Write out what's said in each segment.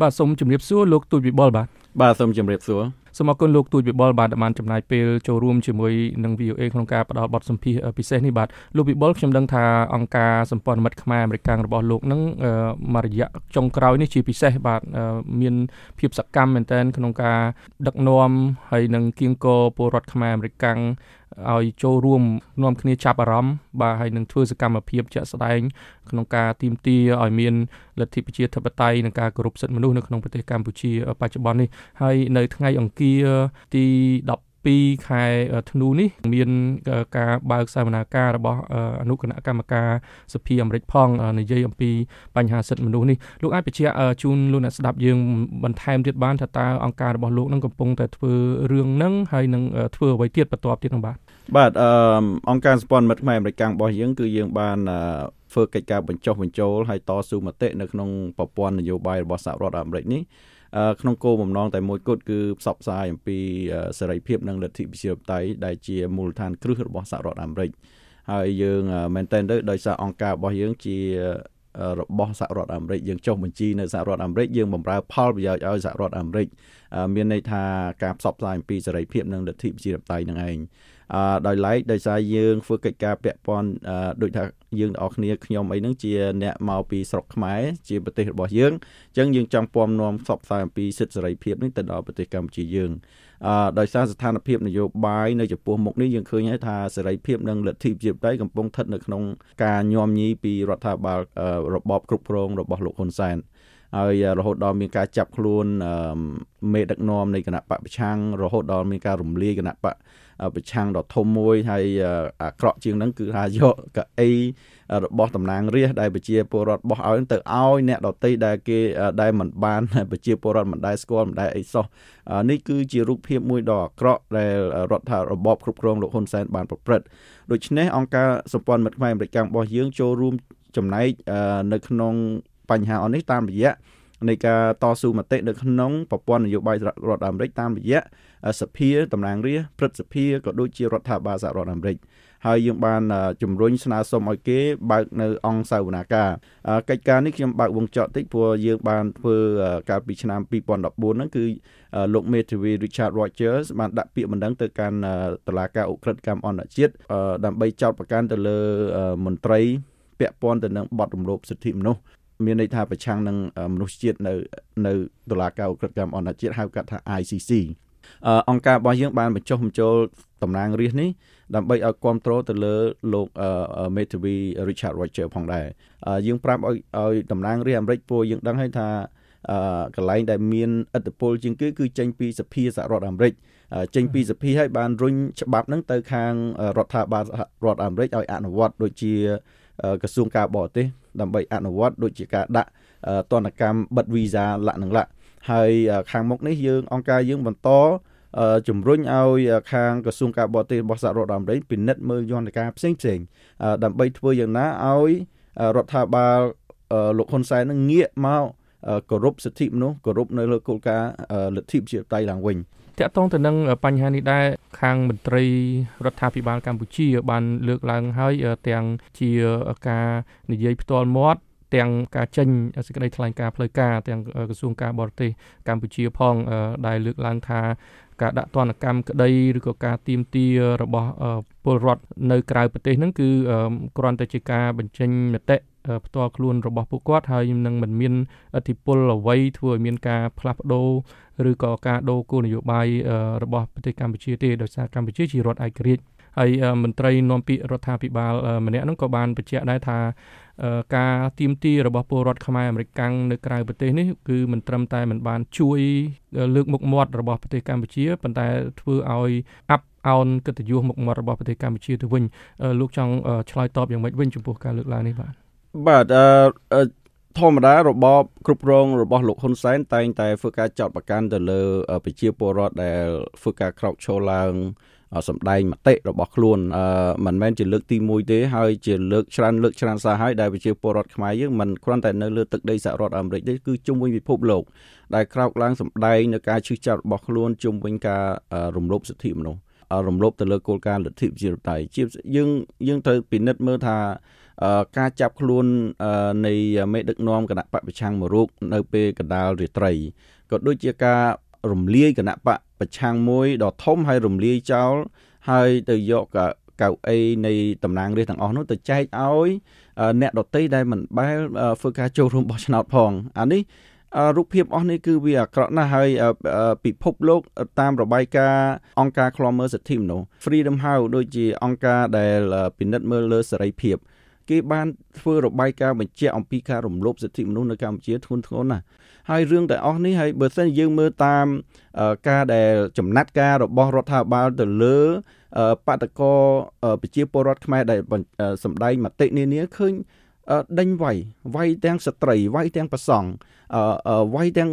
បាទសូមជម្រាបសួរលោកទូចវិបុលបាទបាទសូមជម្រាបសួរ សូមអរគុណលោកទូចវិបុលបាទបានចំណាយពេលចូលរួមជាមួយនឹង VOA ក្នុងការផ្តល់បទសម្ភាសពិសេសនេះបាទលោកវិបុលខ្ញុំដឹងថាអង្គការសម្ព័ន្ធមិត្តខ្មែរអាមេរិករបស់លោកនឹងមួយរយៈចុងក្រោយនេះជាពិសេសបាទមានភាពសកម្មមែនទែនក្នុងការដឹកនាំហើយនឹងគៀងគរពលរដ្ឋខ្មែរអាមេរិកឲ្យចូលរួមនាំគ្នាចាប់អារម្មណ៍បាទហើយនឹងធ្វើសកម្មភាពជាក់ស្ដែងក្នុងការទីមទាឲ្យមានលទ្ធិប្រជាធិបតេយ្យនិងការគោរពសិទ្ធិមនុស្សនៅក្នុងប្រទេសកម្ពុជាបច្ចុប្បន្ននេះហើយនៅថ្ងៃអង្គារទី10 2ខែធ្នូនេះមានការបើកសវនាការរបស់អនុគណៈកម្មការសភាអាមេរិកផងនិយាយអំពីបញ្ហាសិទ្ធិមនុស្សនេះលោកអាចបញ្ជាក់ជូនលោកអ្នកស្ដាប់យើងបន្ថែមទៀតបានថាតើអង្គការរបស់លោកនឹងកំពុងតែធ្វើរឿងហ្នឹងហើយនឹងធ្វើអ្វីទៀតបន្ទាប់ទៀតនោះបាទបាទអឺអង្គការសម្ព័ន្ធមិត្តខ្មែរអាមេរិករបស់យើងគឺយើងបានធ្វើកិច្ចការបញ្ចុះបញ្ចូលហើយតស៊ូមតិនៅក្នុងប្រព័ន្ធនយោបាយរបស់សហរដ្ឋអាមេរិកនេះ ក្នុងគោលបំណងតែមួយគត់គឺផ្សព្វផ្សាយអំពីសេរីភាពនិងលទ្ធិប្រជាធិបតេយ្យដែលជាមូលដ្ឋានគ្រឹះរបស់សហរដ្ឋអាមេរិកហើយយើងមែនតើទៅដោយសារអង្គការរបស់យើងជារបស់សហរដ្ឋអាមេរិកយើងចុះបញ្ជីនៅសហរដ្ឋអាមេរិកយើងបម្រើផលប្រយោជន៍ឲ្យសហរដ្ឋអាមេរិកមានន័យថាការផ្សព្វផ្សាយអំពីសេរីភាពនិងលទ្ធិប្រជាធិបតេយ្យនឹងឯងអឺ ដោយឡែកដោយសារយើងធ្វើកិច្ចការពាក់ព័ន្ធដូចថាយើងទាំងអស់គ្នាខ្ញុំអីហ្នឹងជាអ្នកមកពីស្រុកខ្មែរជាប្រទេសរបស់យើងអញ្ចឹងយើងចង់ពំនាំផ្សព្វផ្សាយអំពីសិទ្ធិសេរីភាពនេះទៅដល់ប្រទេសកម្ពុជាយើងអឺដោយសារស្ថានភាពនយោបាយនៅចំពោះមុខនេះយើងឃើញហើយថាសេរីភាពនិងលទ្ធិប្រជាធិបតេយ្យកំពុងស្ថិតនៅក្នុងការញោមញីពីរដ្ឋាភិបាលរបបគ្រប់គ្រងរបស់លោកហ៊ុនសែន ហើយរហូតដល់មានការចាប់ខ្លួនមេដឹកនាំនៃគណៈបកប្រឆាំងរហូតដល់មានការរំលាយគណៈបកប្រឆាំងដ៏ធំមួយហើយអាក្រក់ជាងហ្នឹងគឺថាយកកៅអីរបស់តំណាងរាស្ត្រដែលប្រជាពលរដ្ឋបោះឲ្យទៅឲ្យអ្នកដតីដែលគេដែលមិនបានប្រជាពលរដ្ឋមិនដែលស្គាល់មិនដែលអីសោះនេះគឺជារូបភាពមួយដ៏អាក្រក់ដែលរដ្ឋាភិបាលរបបគ្រប់គ្រងលោកហ៊ុនសែនបានប្រព្រឹត្តដូច្នេះអង្គការសម្ព័ន្ធមិត្តខ្មែរអាមេរិករបស់យើងចូលរួមចំណែកនៅក្នុង បញ្ហាអននេះតាមរយៈនៃការតស៊ូមតិនៅក្នុងប្រព័ន្ធនយោបាយរដ្ឋអាមេរិកតាមរយៈសភាតំណាងរាស្ត្រព្រឹទ្ធសភាក៏ដូចជារដ្ឋាភិបាលសហរដ្ឋអាមេរិកហើយយើងបានជំរុញស្នើសុំឲ្យគេបើកនៅអង្គសាវនាការកិច្ចការនេះខ្ញុំបើកវងចកតិចព្រោះយើងបានធ្វើកាលពីឆ្នាំ2014ហ្នឹងគឺលោកមេធាវី Richard Rogers បានដាក់ពាក្យបណ្ដឹងទៅកាន់តុលាការអ ுக ្រិតកម្មអន្តរជាតិដើម្បីចោទប្រកាន់ទៅលើមន្ត្រីពាក់ព័ន្ធទៅនឹងបទរំលោភសិទ្ធិមនុស្ស មានន័យថាប្រឆាំងនឹងមនុស្សជាតិនៅនៅតុលាការអ ுக ្រិតកម្មអន្តរជាតិហៅកាត់ថា ICC អង្គការរបស់យើងបានបញ្ចុះបញ្ចូលតំណាងរាស្ត្រនេះដើម្បីឲ្យគ្រប់គ្រងទៅលើលោកមេធាវី Richard Roger ផងដែរយើងប្រាប់ឲ្យឲ្យតំណាងរាស្ត្រអាមេរិកពួកយើងដឹងហើយថាកន្លែងដែលមានឥទ្ធិពលជាងគេគឺចេញពីសភាសហរដ្ឋអាមេរិកចេញពីសភាឲ្យបានរុញច្បាប់ហ្នឹងទៅខាងរដ្ឋាភិបាលរដ្ឋអាមេរិកឲ្យអនុវត្តដូចជាក្រសួងការបរទេស ដើម្បីអនុវត្តដូចជាការដាក់ទណ្ឌកម្មបិទវីសាលក្ខនឹងលក្ខហើយខាងមុខនេះយើងអង្គការយើងបន្តជំរុញឲ្យខាងក្រសួងការបរទេសរបស់សហរដ្ឋអាមេរិកពិនិត្យមើលយន្តការផ្សេងផ្សេងដើម្បីធ្វើយ៉ាងណាឲ្យរដ្ឋាភិបាលលោកហ៊ុនសែននឹងងាកមកគោរពសិទ្ធិមនុស្សគោរពនៅលើគោលការណ៍លទ្ធិប្រជាធិបតេយ្យឡើងវិញ តកតងទៅនឹងបញ្ហានេះដែរខាងមន្ត្រីរដ្ឋាភិបាលកម្ពុជាបានលើកឡើងហើយទាំងជាការនិយាយផ្ទាល់មាត់ទាំងការចេញសេចក្តីថ្លែងការណ៍ផ្លូវការទាំងក្រសួងការបរទេសកម្ពុជាផងដែលលើកឡើងថាការដាក់ទណ្ឌកម្មក្តីឬក៏ការទៀមទារបស់ពលរដ្ឋនៅក្រៅប្រទេសហ្នឹងគឺគ្រាន់តែជាការបញ្ចេញមតិ ផ្ទាល់ខ្លួនរបស់ពួកគាត់ហើយនឹងមិនមានអធិបុលអ្វីធ្វើឲ្យមានការផ្លាស់ប្ដូរឬក៏ការដូរគោលនយោបាយរបស់ប្រទេសកម្ពុជាទេដោយសារកម្ពុជាជារដ្ឋឯករាជ្យហើយមន្ត្រីនាំពាក្យរដ្ឋាភិបាលម្នាក់ហ្នឹងក៏បានបញ្ជាក់ដែរថាការទៀមទីរបស់ពលរដ្ឋខ្មែរអាមេរិកកាំងនៅក្រៅប្រទេសនេះគឺមិនត្រឹមតែមិនបានជួយលើកមុខមាត់របស់ប្រទេសកម្ពុជាប៉ុន្តែធ្វើឲ្យអាប់អោនកិត្តិយសមុខមាត់របស់ប្រទេសកម្ពុជាទៅវិញលោកចង់ឆ្លើយតបយ៉ាងម៉េចវិញចំពោះការលើកឡើងនេះបាទ បាទអឺធម្មតារបបគ្រប់គ្រងរបស់លោកហ៊ុនសែនតែងតែធ្វើការចោទប្រកាន់ទៅលើប្រជាពលរដ្ឋដែលធ្វើការក្រោកឈរឡើងសម្ដែងមតិរបស់ខ្លួនអឺមិនមែនជាលើកទី1ទេហើយជាលើកច្រើនលើកច្រើនសារហើយដែលប្រជាពលរដ្ឋខ្មែរយើងមិនគ្រាន់តែនៅលើទឹកដីសហរដ្ឋអាមេរិកទេគឺជុំវិញពិភពលោកដែលក្រោកឡើងសម្ដែងនៅការឈឺចាប់របស់ខ្លួនជុំវិញការរំលោភសិទ្ធិមនុស្សរំលោភទៅលើគោលការណ៍លទ្ធិប្រជាធិបតេយ្យជាយើងយើងត្រូវពិនិត្យមើលថា ការចាប់ខ្លួននៃមេដឹកនាំគណៈបកប្រឆាំងមួយរូបនៅពេលកណ្ដាលរាត្រីក៏ដូចជាការរំលាយគណៈបកប្រឆាំងមួយដ៏ធំហើយរំលាយចោលហើយទៅយកកៅអីនៃតំណាងរាស្ត្រទាំងអស់នោះទៅចែកឲ្យអ្នកដតីដែលមិនបែរធ្វើការចូលរួមបោះឆ្នោតផងអានេះរូបភាពអស់នេះគឺវាអាក្រក់ណាស់ហើយពិភពលោកតាមរបាយការណ៍អង្គការឃ្លាំមើលសិទ្ធិមនុស្ស Freedom House ដូចជាអង្គការដែលពិនិត្យមើលលើសេរីភាព គេបានធ្វើរបាយការណ៍បញ្ជាក់អំពីការរំលោភសិទ្ធិមនុស្សនៅកម្ពុជាធ្ងន់ធ្ងរណាស់ហើយរឿងទាំងអស់នេះហើយបើសិនយើងមើលតាមការដែលចំណាត់ការរបស់រដ្ឋាភិបាលទៅលើបដកប្រជាពលរដ្ឋខ្មែរដែលសម្ដែងមតិនានាឃើញដេញវាយវាយទាំងស្ត្រីវាយទាំងប្រសង់វាយទាំង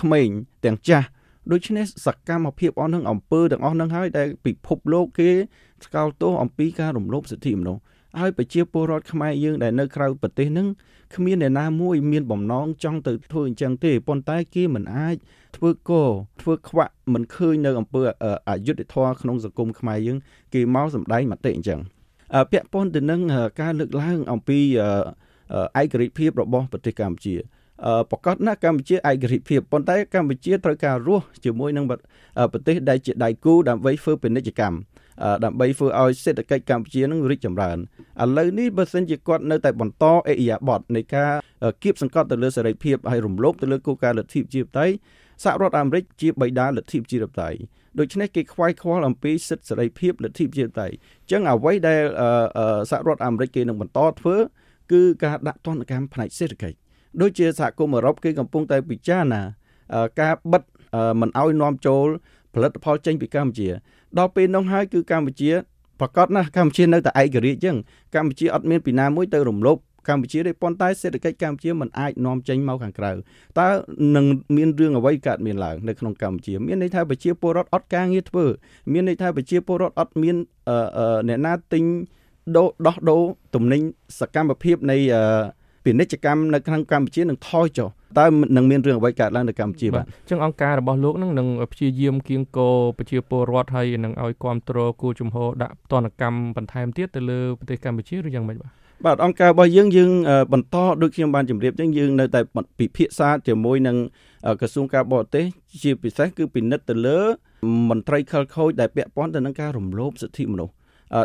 ក្មេងទាំងចាស់ដូច្នេះសកម្មភាពអស់នឹងអំពើទាំងអស់នឹងហើយដែលពិភពលោកគេស្កោលទោសអំពីការរំលោភសិទ្ធិមនុស្ស ហើយប្រជាពលរដ្ឋខ្មែរយើងដែលនៅក្រៅប្រទេសនឹងគ្មានអ្នកណាមួយមានបំណងចង់ទៅធ្វើអញ្ចឹងទេប៉ុន្តែគេមិនអាចធ្វើកធ្វើខ្វាក់មិនឃើញនៅអំពើអយុត្តិធម៌ក្នុងសង្គមខ្មែរយើងគេមកសម្ដែងមតិអញ្ចឹងពាក់ព័ន្ធទៅនឹងការលើកឡើងអំពីឯករាជ្យភាពរបស់ប្រទេសកម្ពុជាប្រកាសណាស់កម្ពុជាឯករាជ្យភាពប៉ុន្តែកម្ពុជាត្រូវការរស់ជាមួយនឹងប្រទេសដែលជាដៃគូដើម្បីធ្វើពាណិជ្ជកម្ម ដើម្បីធ្វើឲ្យសេដ្ឋកិច្ចកម្ពុជានឹងរីកចម្រើនឥឡូវនេះបើសិនជាគាត់នៅតែបន្តអេអ៊ីយ៉ាបតនៃការគៀបសង្កត់ទៅលើសេរីភាពហើយរំលោភទៅលើគោលការណ៍លទ្ធិប្រជាធិបតេយ្យសហរដ្ឋអាមេរិកជាបិតាលទ្ធិប្រជាធិបតេយ្យដូច្នេះគេខ្វាយខ្វល់អំពីសិទ្ធិសេរីភាពលទ្ធិប្រជាធិបតេយ្យអញ្ចឹងអ្វីដែលសហរដ្ឋអាមេរិកគេនឹងបន្តធ្វើគឺការដាក់ទណ្ឌកម្មផ្នែកសេដ្ឋកិច្ចដូចជាសហគមន៍អឺរ៉ុបគេកំពុងតែពិចារណាការបិទមិនឲ្យនាំចូលផលិតផលចេញពីកម្ពុជា ដល់ពេលនោះហើយគឺកម្ពុជាប្រកាសណាស់កម្ពុជានៅតែឯករាជ្យចឹងកម្ពុជាអត់មានពីណាមួយទៅរំលោភកម្ពុជាទេប៉ុន្តែសេដ្ឋកិច្ចកម្ពុជាមិនអាចនាំចេញមកខាងក្រៅតើនឹងមានរឿងអ្វីកើតមានឡើងនៅក្នុងកម្ពុជាមានន័យថាប្រជាពលរដ្ឋអត់ការងារធ្វើមានន័យថាប្រជាពលរដ្ឋអត់មានអ្នកណាទិញដោដោះដូរទំនិញសកម្មភាពនៃពាណិជ្ជកម្មនៅក្នុងកម្ពុជានឹងថយចុះ តើនឹងមានរឿងអ្វីកើតឡើងនៅកម្ពុជាបាទអញ្ចឹងអង្គការរបស់លោកនឹងនឹងព្យាយាមគៀងគរប្រជាពលរដ្ឋហើយនឹងឲ្យគ្រប់គ្រងគូជំហរដាក់ទណ្ឌកម្មបន្ថែមទៀតទៅលើប្រទេសកម្ពុជាឬយ៉ាងម៉េចបាទបាទអង្គការរបស់យើងយើងបន្តដូចខ្ញុំបានជម្រាបចឹងយើងនៅតែពិភាក្សាជាមួយនឹងក្រសួងការបរទេសជាពិសេសគឺពិនិត្យទៅលើមន្ត្រីខិលខូចដែលពាក់ព័ន្ធទៅនឹងការរំលោភសិទ្ធិមនុស្ស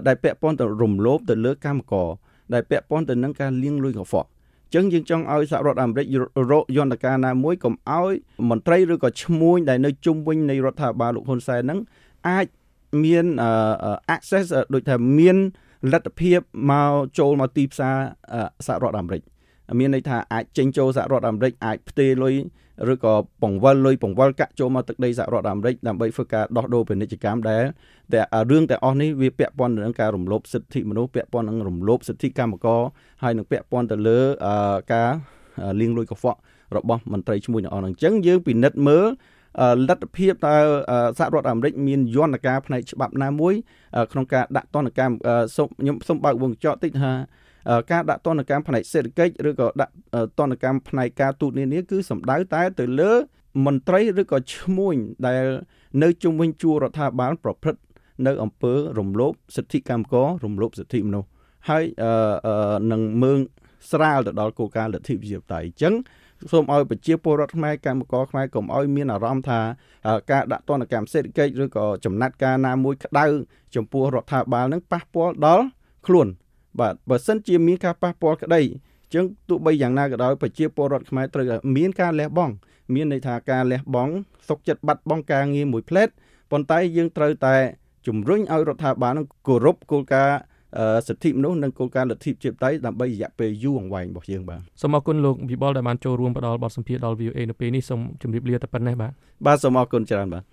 ដែលពាក់ព័ន្ធទៅរំលោភទៅលើកម្មករដែលពាក់ព័ន្ធទៅនឹងការលាងលុយកខ្វក់ ចឹងយើងចង់ឲ្យសហរដ្ឋអាមេរិករកយន្តការណាមួយកុំឲ្យមន្ត្រីឬក៏ឈ្មួញដែលនៅជុំវិញនៃរដ្ឋាភិបាលលោកហ៊ុនសែនហ្នឹងអាចមាន access ដូចថាមានលទ្ធភាពមកចូលមកទីផ្សារសហរដ្ឋអាមេរិក មានន័យថាអាចចេញចូលសហរដ្ឋអាមេរិកអាចផ្ទេរលុយឬក៏បង្វិលលុយបង្វិលកាក់ចូលមកទឹកដីសហរដ្ឋអាមេរិកដើម្បីធ្វើការដោះដូរពាណិជ្ជកម្មដែលតែរឿងទាំងអស់នេះវាពាក់ព័ន្ធនឹងការរំលោភសិទ្ធិមនុស្សពាក់ព័ន្ធនឹងរំលោភសិទ្ធិកម្មករហើយនឹងពាក់ព័ន្ធទៅលើការលាងលុយកខ្វក់របស់មន្ត្រីឈ្មោះទាំងអស់ហ្នឹងអញ្ចឹងយើងពិនិត្យមើលលទ្ធភាពតើសហរដ្ឋអាមេរិកមានយន្តការផ្នែកច្បាប់ណាមួយក្នុងការដាក់ទណ្ឌកម្មសូមខ្ញុំសូមបើកវងកញ្ចក់តិចថា ការដាក់ទណ្ឌកម្មផ្នែកសេដ្ឋកិច្ចឬក៏ដាក់ទណ្ឌកម្មផ្នែកការទូតនានាគឺសំដៅតែទៅលើមន្ត្រីឬក៏ឈ្មួញដែលនៅជុំវិញជួររដ្ឋាភិបាលប្រព្រឹត្តនៅអំពើរំលោភសិទ្ធិកម្មកររំលោភសិទ្ធិមនុស្សហើយនឹងមើងស្រាលទៅដល់គោលការណ៍លទ្ធិប្រជាធិបតេយ្យអញ្ចឹងសូមឲ្យប្រជាពលរដ្ឋខ្មែរកម្មករខ្មែរកុំឲ្យមានអារម្មណ៍ថាការដាក់ទណ្ឌកម្មសេដ្ឋកិច្ចឬក៏ចំណាត់ការណាមួយក្តៅចំពោះរដ្ឋាភិបាលនឹងប៉ះពាល់ដល់ខ្លួន បាទបើសិនជាមានការប៉ះពាល់ក្តីអញ្ចឹងទោះបីយ៉ាងណាក៏ដោយប្រជាពលរដ្ឋខ្មែរត្រូវមានការលះបង់មានន័យថាការលះបង់សុកចិត្តបាត់បង់ការងារមួយផ្លែតប៉ុន្តែយើងត្រូវតែជំរុញឲ្យរដ្ឋាភិបាលនឹងគោរពគោលការណ៍សិទ្ធិមនុស្សនិងគោលការណ៍លទ្ធិប្រជាធិបតេយ្យដើម្បីរយៈពេលយូរអង្វែងរបស់យើងបាទសូមអរគុណលោកវិបុលដែលបានចូលរួមផ្ដល់បទសម្ភាសន៍ដល់ VOA នៅពេលនេះសូមជម្រាបលាតែប៉ុណ្ណេះបាទបាទសូមអរគុណច្រើនបាទ